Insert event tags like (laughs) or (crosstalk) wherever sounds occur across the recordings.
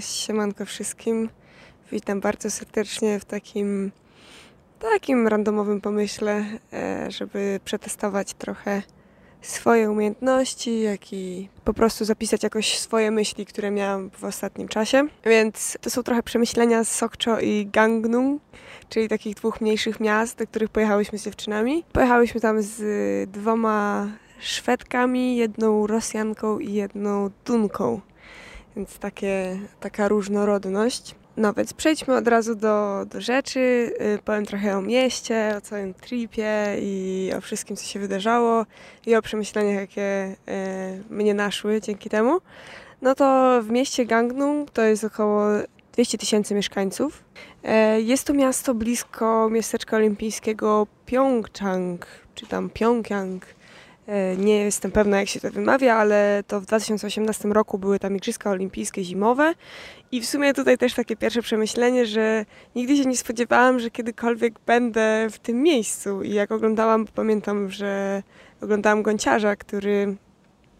siemanko wszystkim. Witam bardzo serdecznie w takim takim randomowym pomyśle, e, żeby przetestować trochę swoje umiejętności, jak i po prostu zapisać jakoś swoje myśli, które miałam w ostatnim czasie. Więc to są trochę przemyślenia z Sokcho i Gangneung, czyli takich dwóch mniejszych miast, do których pojechałyśmy z dziewczynami. Pojechałyśmy tam z dwoma Szwedkami, jedną Rosjanką i jedną Dunką. Więc takie, taka różnorodność. No więc przejdźmy od razu do, do rzeczy. Y, powiem trochę o mieście, o całym tripie i o wszystkim, co się wydarzało i o przemyśleniach, jakie y, mnie naszły dzięki temu. No to w mieście Gangnung to jest około 200 tysięcy mieszkańców. E, jest to miasto blisko miasteczka olimpijskiego Pyeongchang, czy tam Pyeongchang. E, nie jestem pewna, jak się to wymawia, ale to w 2018 roku były tam Igrzyska Olimpijskie zimowe. I w sumie tutaj też takie pierwsze przemyślenie, że nigdy się nie spodziewałam, że kiedykolwiek będę w tym miejscu. I jak oglądałam, pamiętam, że oglądałam Gąciarza, który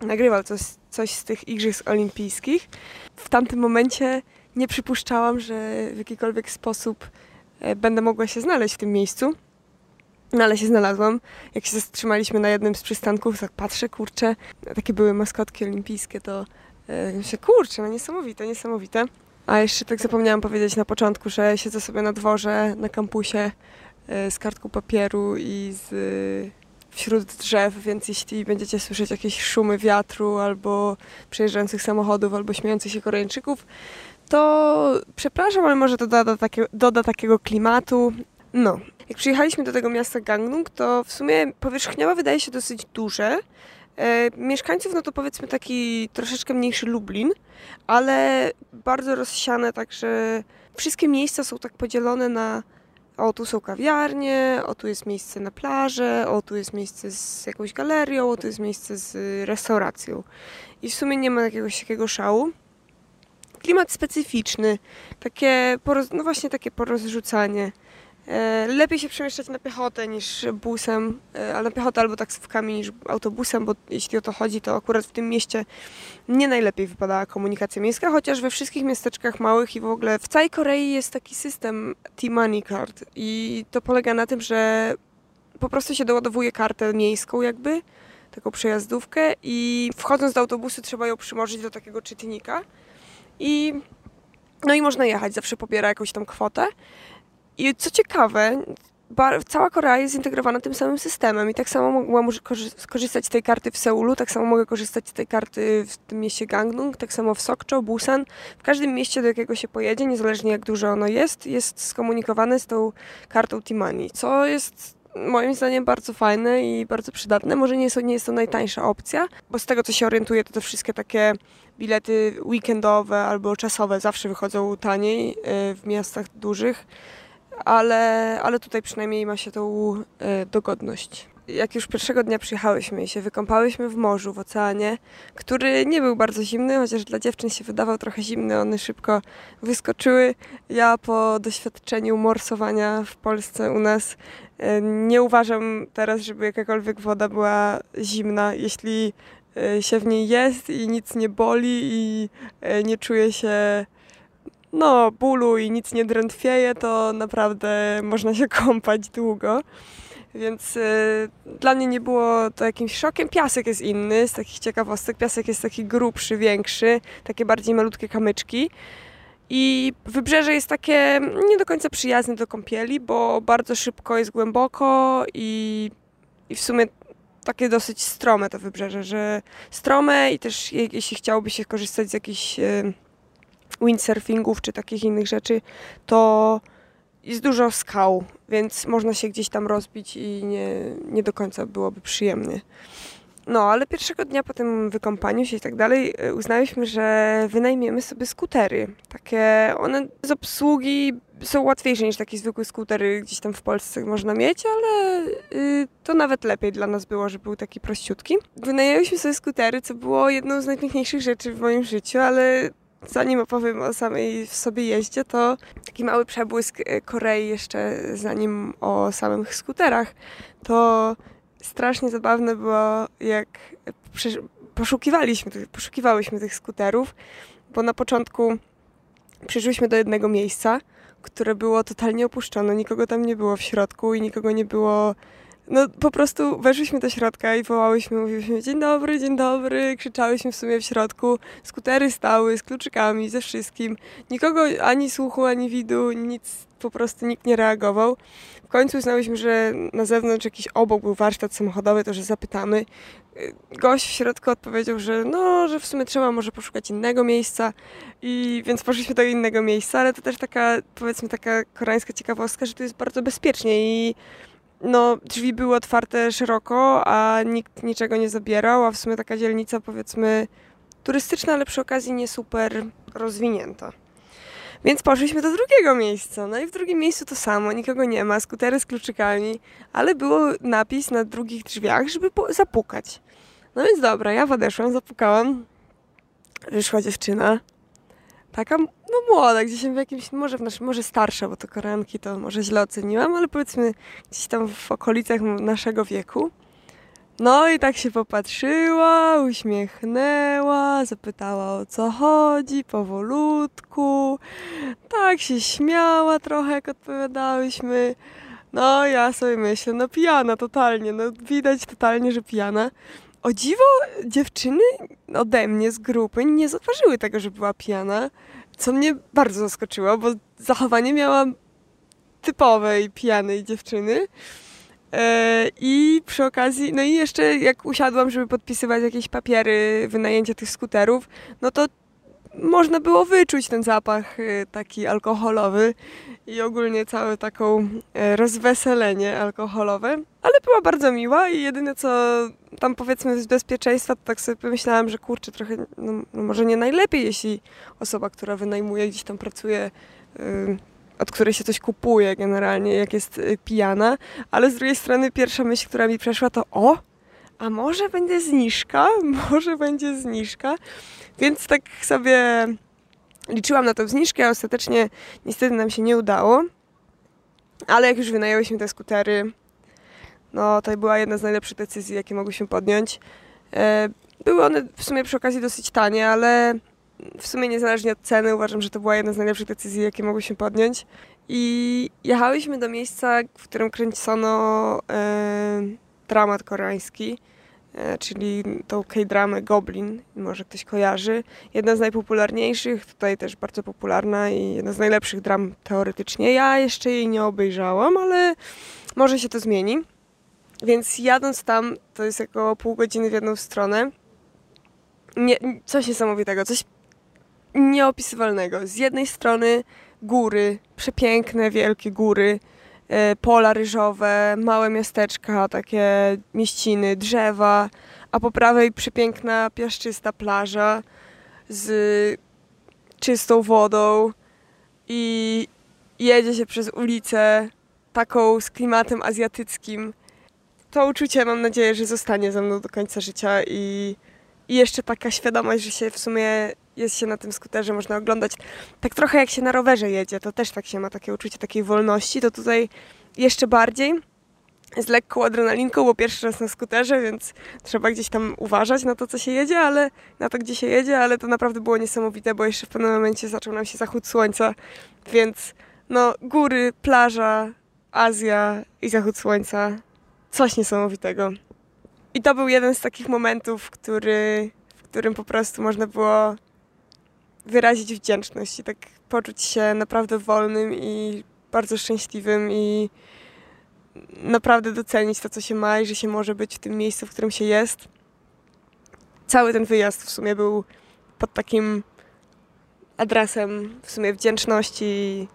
nagrywał coś, coś z tych Igrzysk Olimpijskich. W tamtym momencie nie przypuszczałam, że w jakikolwiek sposób e, będę mogła się znaleźć w tym miejscu. No ale się znalazłam. Jak się zatrzymaliśmy na jednym z przystanków, tak patrzę, kurczę, takie były maskotki olimpijskie, to yy, się kurczę, no niesamowite, niesamowite. A jeszcze tak zapomniałam powiedzieć na początku, że siedzę sobie na dworze, na kampusie yy, z kartką papieru i z, yy, wśród drzew, więc jeśli będziecie słyszeć jakieś szumy wiatru albo przejeżdżających samochodów, albo śmiejących się koreańczyków, to przepraszam, ale może to doda, takie, doda takiego klimatu. No, jak przyjechaliśmy do tego miasta Gangnung, to w sumie powierzchniowo wydaje się dosyć duże. E, mieszkańców, no to powiedzmy taki troszeczkę mniejszy Lublin, ale bardzo rozsiane, także wszystkie miejsca są tak podzielone na o tu są kawiarnie, o tu jest miejsce na plażę, o tu jest miejsce z jakąś galerią, o tu jest miejsce z restauracją. I w sumie nie ma jakiegoś takiego szału. Klimat specyficzny, takie, no właśnie takie porozrzucanie. E, lepiej się przemieszczać na piechotę niż busem, e, ale na piechotę albo taksówkami niż autobusem, bo jeśli o to chodzi, to akurat w tym mieście nie najlepiej wypadała komunikacja miejska, chociaż we wszystkich miasteczkach małych i w ogóle w całej Korei jest taki system T-Money Card i to polega na tym, że po prostu się doładowuje kartę miejską jakby, taką przejazdówkę i wchodząc do autobusu trzeba ją przymożyć do takiego czytnika i no i można jechać, zawsze pobiera jakąś tam kwotę. I co ciekawe, cała Korea jest zintegrowana tym samym systemem i tak samo mogłam skorzystać z tej karty w Seulu, tak samo mogę korzystać z tej karty w tym mieście Gangnung, tak samo w Sokcho, Busan. W każdym mieście, do jakiego się pojedzie, niezależnie jak duże ono jest, jest skomunikowane z tą kartą T-Money, co jest moim zdaniem bardzo fajne i bardzo przydatne. Może nie jest, to, nie jest to najtańsza opcja, bo z tego co się orientuję, to te wszystkie takie bilety weekendowe albo czasowe zawsze wychodzą taniej y, w miastach dużych ale, ale tutaj przynajmniej ma się tą e, dogodność. Jak już pierwszego dnia przyjechałyśmy i się wykąpałyśmy w morzu, w oceanie, który nie był bardzo zimny, chociaż dla dziewczyn się wydawał trochę zimny, one szybko wyskoczyły. Ja po doświadczeniu morsowania w Polsce u nas e, nie uważam teraz, żeby jakakolwiek woda była zimna. Jeśli e, się w niej jest i nic nie boli i nie czuje się no, bólu i nic nie drętwieje, to naprawdę można się (laughs) kąpać długo. Więc y, dla mnie nie było to jakimś szokiem. Piasek jest inny, z takich ciekawostek. Piasek jest taki grubszy, większy, takie bardziej malutkie kamyczki. I wybrzeże jest takie nie do końca przyjazne do kąpieli, bo bardzo szybko jest głęboko i, i w sumie takie dosyć strome to wybrzeże, że strome i też jeśli chciałoby się korzystać z jakichś y, windsurfingów czy takich innych rzeczy, to jest dużo skał, więc można się gdzieś tam rozbić i nie, nie do końca byłoby przyjemny. No, ale pierwszego dnia po tym wykąpaniu się i tak dalej e, uznaliśmy, że wynajmiemy sobie skutery. Takie, one z obsługi są łatwiejsze niż takie zwykłe skutery gdzieś tam w Polsce można mieć, ale y, to nawet lepiej dla nas było, że był taki prościutki. Wynajęliśmy sobie skutery, co było jedną z najpiękniejszych rzeczy w moim życiu, ale zanim opowiem o samej sobie jeździe, to taki mały przebłysk e, Korei jeszcze zanim o samych skuterach, to strasznie zabawne było, jak poszukiwaliśmy, poszukiwałyśmy tych skuterów, bo na początku przyszłyśmy do jednego miejsca, które było totalnie opuszczone, nikogo tam nie było w środku i nikogo nie było no po prostu weszliśmy do środka i wołałyśmy, mówiliśmy dzień dobry, dzień dobry, krzyczałyśmy w sumie w środku, skutery stały z kluczykami, ze wszystkim. Nikogo ani słuchu, ani widu, nic, po prostu nikt nie reagował. W końcu uznałyśmy, że na zewnątrz jakiś obok był warsztat samochodowy, to że zapytamy. Gość w środku odpowiedział, że no, że w sumie trzeba może poszukać innego miejsca i więc poszliśmy do innego miejsca, ale to też taka, powiedzmy, taka koreańska ciekawostka, że tu jest bardzo bezpiecznie i no, drzwi były otwarte szeroko, a nikt niczego nie zabierał, a w sumie taka dzielnica powiedzmy turystyczna, ale przy okazji nie super rozwinięta. Więc poszliśmy do drugiego miejsca. No i w drugim miejscu to samo, nikogo nie ma, skutery z kluczykami, ale było napis na drugich drzwiach, żeby zapukać. No więc dobra, ja podeszłam, zapukałam. Wyszła dziewczyna, taka no młoda, gdzieś w jakimś, może, znaczy, może starsza, bo to koreanki to może źle oceniłam, ale powiedzmy gdzieś tam w okolicach naszego wieku. No i tak się popatrzyła, uśmiechnęła, zapytała o co chodzi, powolutku. Tak się śmiała trochę, jak odpowiadałyśmy. No ja sobie myślę, no pijana totalnie, no widać totalnie, że pijana. O dziwo dziewczyny ode mnie z grupy nie zauważyły tego, że była pijana co mnie bardzo zaskoczyło, bo zachowanie miałam typowej pijanej dziewczyny. E, I przy okazji, no i jeszcze jak usiadłam, żeby podpisywać jakieś papiery, wynajęcie tych skuterów, no to można było wyczuć ten zapach e, taki alkoholowy i ogólnie całe taką e, rozweselenie alkoholowe, ale była bardzo miła i jedyne co tam powiedzmy z bezpieczeństwa, to tak sobie pomyślałam, że kurczę, trochę, no, no może nie najlepiej, jeśli osoba, która wynajmuje, gdzieś tam pracuje, yy, od której się coś kupuje generalnie, jak jest yy, pijana, ale z drugiej strony pierwsza myśl, która mi przeszła to o, a może będzie zniżka, (laughs) może będzie zniżka, więc tak sobie liczyłam na tą zniżkę, a ostatecznie niestety nam się nie udało, ale jak już wynajęłyśmy te skutery, no to była jedna z najlepszych decyzji, jakie mogłyśmy podjąć. E, były one w sumie przy okazji dosyć tanie, ale w sumie niezależnie od ceny uważam, że to była jedna z najlepszych decyzji, jakie mogłyśmy podjąć. I jechałyśmy do miejsca, w którym kręcono e, dramat koreański, czyli tą K-dramę Goblin, może ktoś kojarzy. Jedna z najpopularniejszych, tutaj też bardzo popularna i jedna z najlepszych dram teoretycznie. Ja jeszcze jej nie obejrzałam, ale może się to zmieni. Więc jadąc tam, to jest około pół godziny w jedną stronę. Nie, coś niesamowitego, coś nieopisywalnego. Z jednej strony góry, przepiękne, wielkie góry, e, pola ryżowe, małe miasteczka, takie mieściny, drzewa, a po prawej przepiękna, piaszczysta plaża z czystą wodą i jedzie się przez ulicę taką z klimatem azjatyckim. To uczucie mam nadzieję, że zostanie ze mną do końca życia i, i jeszcze taka świadomość, że się w sumie jest się na tym skuterze, można oglądać tak trochę jak się na rowerze jedzie, to też tak się ma takie uczucie takiej wolności, to tutaj jeszcze bardziej z lekką adrenalinką, bo pierwszy raz na skuterze, więc trzeba gdzieś tam uważać na to, co się jedzie, ale na to, gdzie się jedzie, ale to naprawdę było niesamowite, bo jeszcze w pewnym momencie zaczął nam się zachód słońca, więc no góry, plaża, Azja i zachód słońca coś niesamowitego. I to był jeden z takich momentów, który, w którym po prostu można było wyrazić wdzięczność i tak poczuć się naprawdę wolnym i bardzo szczęśliwym i naprawdę docenić to, co się ma i że się może być w tym miejscu, w którym się jest. Cały ten wyjazd w sumie był pod takim adresem w sumie wdzięczności,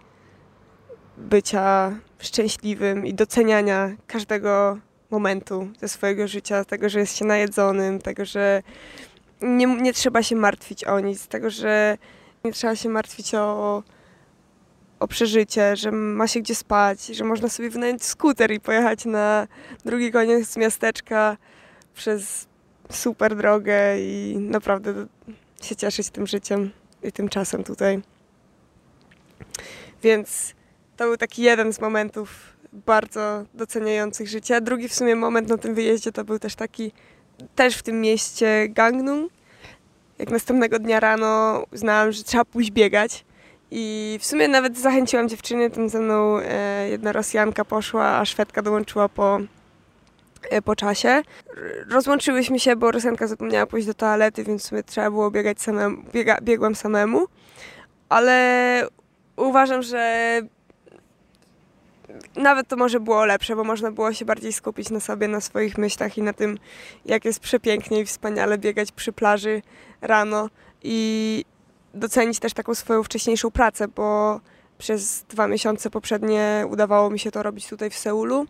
bycia szczęśliwym i doceniania każdego momentu ze swojego życia, tego, że jest się najedzonym, tego, że nie, nie trzeba się martwić o nic, tego, że nie trzeba się martwić o, o przeżycie, że ma się gdzie spać, że można sobie wynająć skuter i pojechać na drugi koniec miasteczka przez super drogę i naprawdę się cieszyć tym życiem i tym czasem tutaj. Więc to był taki jeden z momentów bardzo doceniających życie. Drugi w sumie moment na tym wyjeździe to był też taki, też w tym mieście Gangnung. Jak następnego dnia rano uznałam, że trzeba pójść biegać I w sumie nawet zachęciłam dziewczyny, tam ze mną e, jedna Rosjanka poszła, a Szwedka dołączyła po, e, po czasie. Rozłączyłyśmy się, bo Rosjanka zapomniała pójść do toalety, więc w sumie trzeba było biegać samemu, biega, biegłam samemu. Ale uważam, że nawet to może było lepsze, bo można było się bardziej skupić na sobie, na swoich myślach i na tym, jak jest przepięknie i wspaniale biegać przy plaży rano i docenić też taką swoją wcześniejszą pracę, bo przez dwa miesiące poprzednie udawało mi się to robić tutaj w Seulu.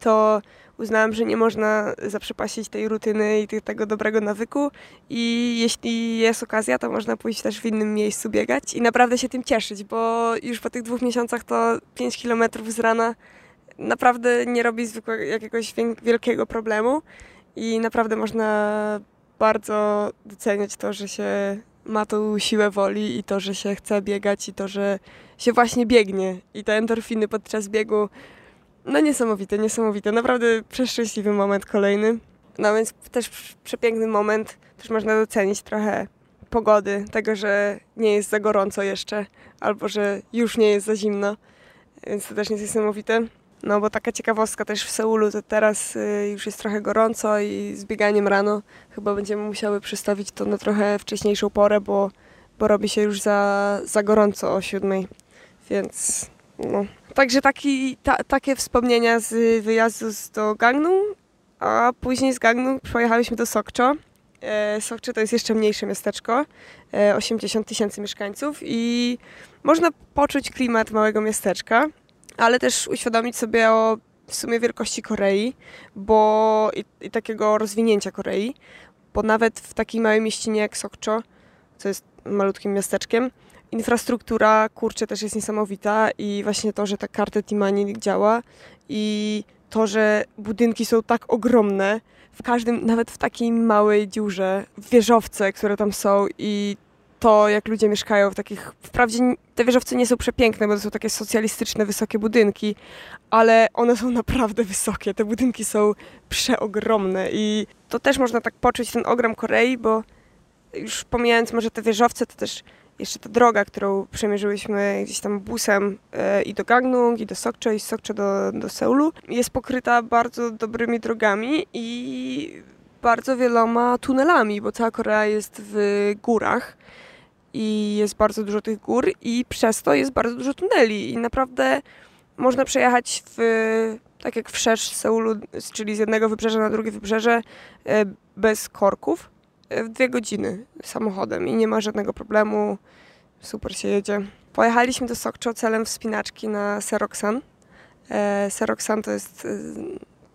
To uznałam, że nie można zaprzepaścić tej rutyny i tego dobrego nawyku i jeśli jest okazja, to można pójść też w innym miejscu biegać i naprawdę się tym cieszyć, bo już po tych dwóch miesiącach to 5 kilometrów z rana naprawdę nie robi zwykłego, jakiegoś wielkiego problemu i naprawdę można bardzo doceniać to, że się ma tą siłę woli i to, że się chce biegać i to, że się właśnie biegnie. I te endorfiny podczas biegu no niesamowite, niesamowite. Naprawdę przeszczęśliwy moment kolejny. No więc też przepiękny moment. Też można docenić trochę pogody, tego, że nie jest za gorąco jeszcze, albo że już nie jest za zimno. Więc to też niesamowite. No bo taka ciekawostka też w Seulu, to teraz y, już jest trochę gorąco i z bieganiem rano chyba będziemy musiały przestawić to na trochę wcześniejszą porę, bo, bo robi się już za, za gorąco o siódmej. Więc no. Także taki, ta, takie wspomnienia z wyjazdu do Gangnu, a później z Gangnu pojechałyśmy do Sokcho. E, Sokcho to jest jeszcze mniejsze miasteczko, e, 80 tysięcy mieszkańców i można poczuć klimat małego miasteczka, ale też uświadomić sobie o w sumie wielkości Korei, bo i, i takiego rozwinięcia Korei, bo nawet w takiej małej mieścinie jak Sokcho, co jest malutkim miasteczkiem, infrastruktura, kurczę, też jest niesamowita i właśnie to, że ta karta Timani działa i to, że budynki są tak ogromne, w każdym, nawet w takiej małej dziurze, wieżowce, które tam są i to, jak ludzie mieszkają w takich, wprawdzie te wieżowce nie są przepiękne, bo to są takie socjalistyczne, wysokie budynki, ale one są naprawdę (laughs) wysokie, te budynki są przeogromne i to też można tak poczuć ten ogrom Korei, bo już pomijając może te wieżowce, to też jeszcze ta droga, którą przemierzyłyśmy gdzieś tam busem e, i do Gangnung, i do Sokcho, i z Sokcho do, do Seulu, jest pokryta bardzo dobrymi drogami i bardzo wieloma tunelami, bo cała Korea jest w górach i jest bardzo dużo tych gór i przez to jest bardzo dużo tuneli. I naprawdę można przejechać w, tak jak wszerz Seulu, czyli z jednego wybrzeża na drugie wybrzeże e, bez korków w dwie godziny samochodem i nie ma żadnego problemu. Super się jedzie. Pojechaliśmy do Sokcho celem wspinaczki na Seroksan. E, Seroksan to jest e,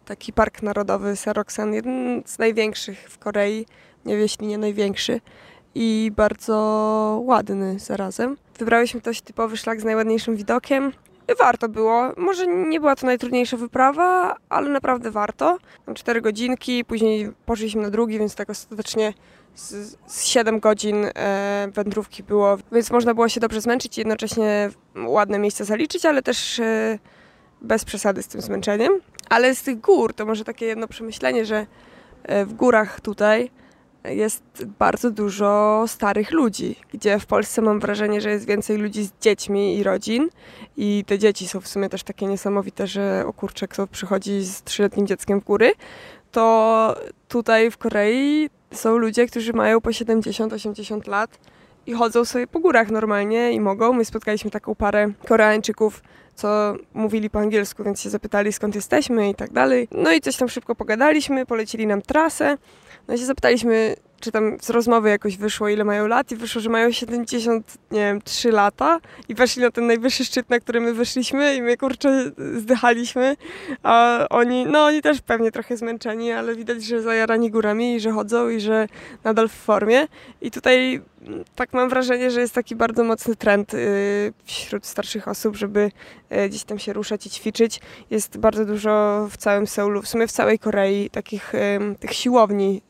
taki park narodowy Seroksan, jeden z największych w Korei, nie jeśli nie największy i bardzo ładny zarazem. Wybrałyśmy dość typowy szlak z najładniejszym widokiem. Warto było. Może nie była to najtrudniejsza wyprawa, ale naprawdę warto. Mam 4 godzinki, później poszliśmy na drugi, więc tak ostatecznie z, z 7 godzin e, wędrówki było, więc można było się dobrze zmęczyć i jednocześnie ładne miejsca zaliczyć, ale też e, bez przesady z tym zmęczeniem. Ale z tych gór to może takie jedno przemyślenie, że e, w górach tutaj jest bardzo dużo starych ludzi, gdzie w Polsce mam wrażenie, że jest więcej ludzi z dziećmi i rodzin i te dzieci są w sumie też takie niesamowite, że o kurczę, kto przychodzi z trzyletnim dzieckiem w góry, to tutaj w Korei są ludzie, którzy mają po 70-80 lat i chodzą sobie po górach normalnie i mogą. My spotkaliśmy taką parę Koreańczyków, co mówili po angielsku, więc się zapytali skąd jesteśmy i tak dalej. No i coś tam szybko pogadaliśmy, polecili nam trasę. No i się zapytaliśmy, czy tam z rozmowy jakoś wyszło, ile mają lat i wyszło, że mają 70, nie wiem, 3 lata i weszli na ten najwyższy szczyt, na który my wyszliśmy i my, kurczę, zdychaliśmy, a oni, no oni też pewnie trochę zmęczeni, ale widać, że zajarani górami i że chodzą i że nadal w formie i tutaj mm, tak mam wrażenie, że jest taki bardzo mocny trend y, wśród starszych osób, żeby y, gdzieś tam się ruszać i ćwiczyć. Jest bardzo dużo w całym Seulu, w sumie w całej Korei takich tych siłowni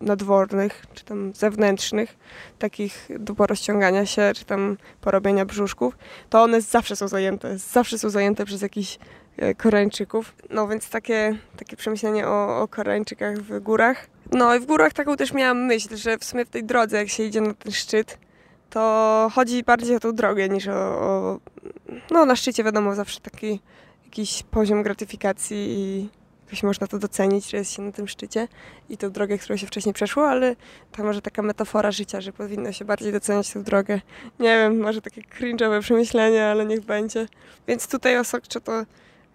nadwornych, czy tam zewnętrznych, takich do porozciągania się, czy tam porobienia brzuszków, to one zawsze są zajęte, zawsze są zajęte przez jakichś e, Koreańczyków. No więc takie, takie przemyślenie o, o Koreańczykach w górach. No i w górach taką też miałam myśl, że w sumie w tej drodze, jak się idzie na ten szczyt, to chodzi bardziej o tą drogę niż o, o no na szczycie wiadomo zawsze taki jakiś poziom gratyfikacji i jakoś można to docenić, że jest się na tym szczycie i tą drogę, którą się wcześniej przeszło, ale to może taka metafora życia, że powinno się bardziej doceniać tę drogę. Nie wiem, może takie cringe'owe przemyślenie, ale niech będzie. Więc tutaj o Sokcze to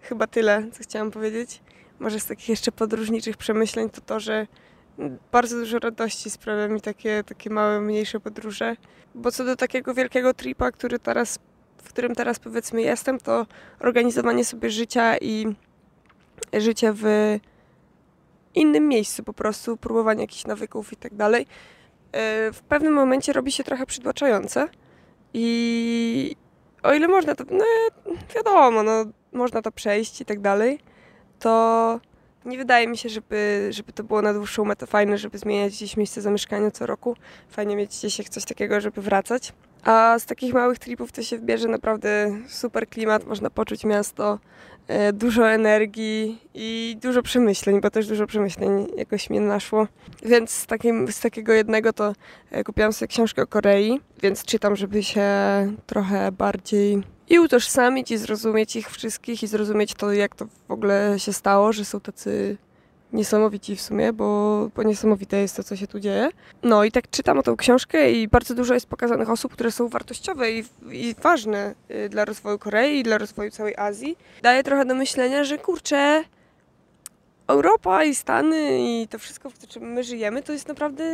chyba tyle, co chciałam powiedzieć. Może z takich jeszcze podróżniczych przemyśleń to to, że bardzo dużo radości sprawia mi takie, takie małe, mniejsze podróże. Bo co do takiego wielkiego tripa, który teraz, w którym teraz powiedzmy jestem, to organizowanie sobie życia i życie w innym miejscu, po prostu próbowanie jakichś nawyków i tak dalej, e, w pewnym momencie robi się trochę przytłaczające. I o ile można to, no wiadomo, no, można to przejść i tak dalej, to nie wydaje mi się, żeby, żeby to było na dłuższą metę fajne, żeby zmieniać gdzieś miejsce zamieszkania co roku. Fajnie mieć gdzieś coś takiego, żeby wracać. A z takich małych tripów to się wbierze naprawdę super klimat, można poczuć miasto, e, dużo energii i dużo przemyśleń, bo też dużo przemyśleń jakoś mnie naszło. Więc z, takim, z takiego jednego to e, kupiłam sobie książkę o Korei, więc czytam, żeby się trochę bardziej i utożsamić i zrozumieć ich wszystkich i zrozumieć to, jak to w ogóle się stało, że są tacy niesamowici w sumie, bo, bo niesamowite jest to, co się tu dzieje. No i tak czytam o tą książkę i bardzo dużo jest pokazanych osób, które są wartościowe i, i ważne y, dla rozwoju Korei i dla rozwoju całej Azji. Daje trochę do myślenia, że kurczę, Europa i Stany i to wszystko, w czym my żyjemy, to jest naprawdę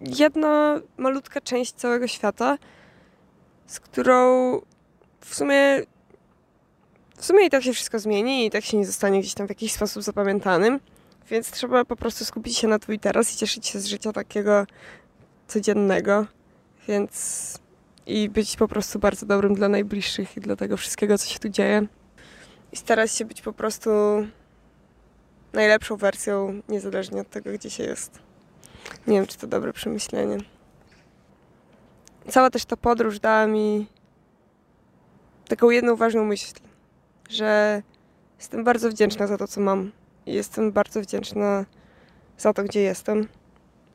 jedna malutka część całego świata, z którą w sumie w sumie i tak się wszystko zmieni i tak się nie zostanie gdzieś tam w jakiś sposób zapamiętanym. Więc trzeba po prostu skupić się na tu i teraz i cieszyć się z życia takiego codziennego. Więc i być po prostu bardzo dobrym dla najbliższych i dla tego wszystkiego, co się tu dzieje. I starać się być po prostu najlepszą wersją, niezależnie od tego, gdzie się jest. Nie wiem, czy to dobre przemyślenie. Cała też ta podróż dała mi taką jedną ważną myśl, że jestem bardzo wdzięczna za to, co mam jestem bardzo wdzięczna za to, gdzie jestem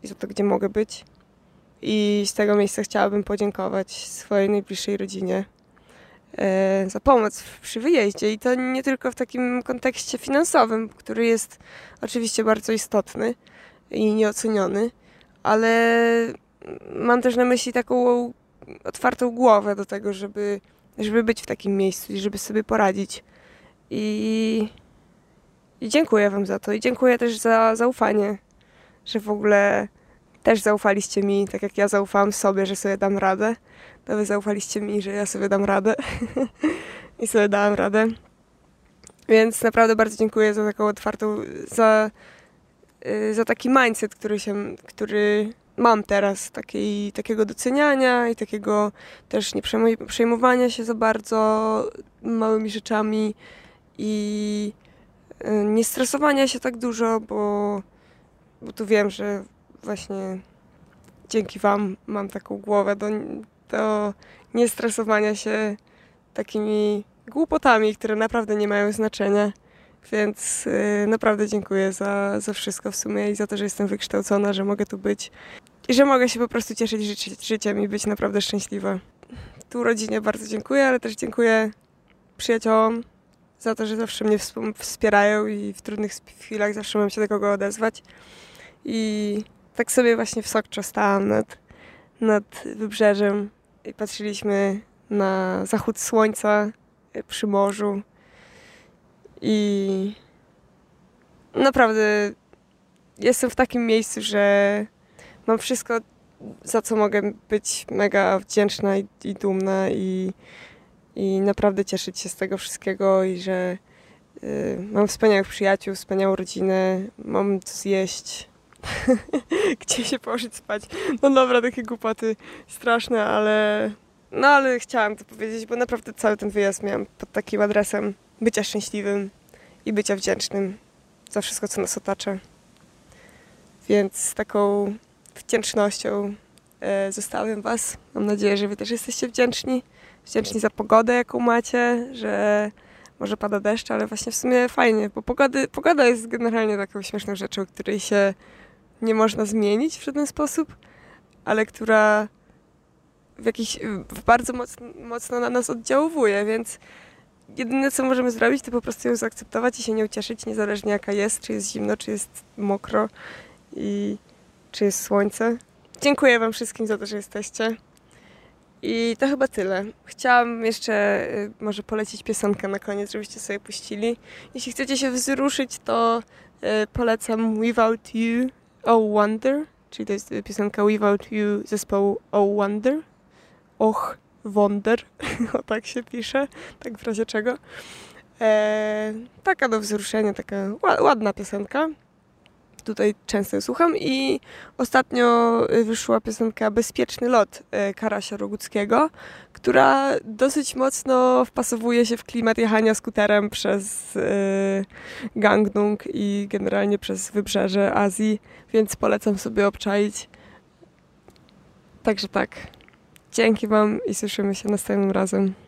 i za to, gdzie mogę być. I z tego miejsca chciałabym podziękować swojej najbliższej rodzinie e, za pomoc przy wyjeździe. I to nie tylko w takim kontekście finansowym, który jest oczywiście bardzo istotny i nieoceniony, ale mam też na myśli taką otwartą głowę do tego, żeby, żeby być w takim miejscu i żeby sobie poradzić. I i dziękuję Wam za to. I dziękuję też za zaufanie, że w ogóle też zaufaliście mi, tak jak ja zaufałam sobie, że sobie dam radę. To Wy zaufaliście mi, że ja sobie dam radę. (laughs) I sobie dałam radę. Więc naprawdę bardzo dziękuję za taką otwartą, za, y, za taki mindset, który, się, który mam teraz, takiej, takiego doceniania i takiego też nie przejmowania się za bardzo małymi rzeczami i nie stresowania się tak dużo, bo, bo tu wiem, że właśnie dzięki Wam mam taką głowę do, do niestresowania się takimi głupotami, które naprawdę nie mają znaczenia. Więc yy, naprawdę dziękuję za, za wszystko w sumie i za to, że jestem wykształcona, że mogę tu być i że mogę się po prostu cieszyć ży życiem i być naprawdę szczęśliwa. Tu rodzinie bardzo dziękuję, ale też dziękuję przyjaciołom, za to, że zawsze mnie wspierają i w trudnych chwilach zawsze mam się do kogo odezwać. I tak sobie właśnie w Sokczo stałam nad, nad wybrzeżem i patrzyliśmy na zachód słońca e, przy morzu. I naprawdę jestem w takim miejscu, że mam wszystko, za co mogę być mega wdzięczna i, i dumna i i naprawdę cieszyć się z tego wszystkiego i że y, mam wspaniałych przyjaciół, wspaniałą rodzinę, mam co zjeść, (laughs) gdzie się położyć spać. No dobra, takie głupoty straszne, ale no ale chciałam to powiedzieć, bo naprawdę cały ten wyjazd miałam pod takim adresem bycia szczęśliwym i bycia wdzięcznym za wszystko, co nas otacza. Więc z taką wdzięcznością zostawiam Was. Mam nadzieję, że Wy też jesteście wdzięczni wdzięczni za pogodę, jaką macie, że może pada deszcz, ale właśnie w sumie fajnie, bo pogody, pogoda jest generalnie taką śmieszną rzeczą, której się nie można zmienić w żaden sposób, ale która w jakiś, w bardzo mocno, mocno na nas oddziałuje, więc jedyne co możemy zrobić, to po prostu ją zaakceptować i się nią cieszyć, niezależnie jaka jest, czy jest zimno, czy jest mokro i czy jest słońce. Dziękuję Wam wszystkim za to, że jesteście. I to chyba tyle. Chciałam jeszcze y, może polecić piosenkę na koniec, żebyście sobie puścili. Jeśli chcecie się wzruszyć, to y, polecam Without You, Oh Wonder, czyli to jest y, piosenka Without You zespołu Oh Wonder. Och, Wonder, (laughs) o tak się pisze, tak w razie czego. E, taka do wzruszenia, taka ła- ładna piosenka. Tutaj często słucham i ostatnio y, wyszła piosenka Bezpieczny lot y, Karasia Roguckiego, która dosyć mocno wpasowuje się w klimat jechania skuterem przez y, Gangnung i generalnie przez wybrzeże Azji, więc polecam sobie obczaić. Także tak. Dzięki Wam i słyszymy się następnym razem.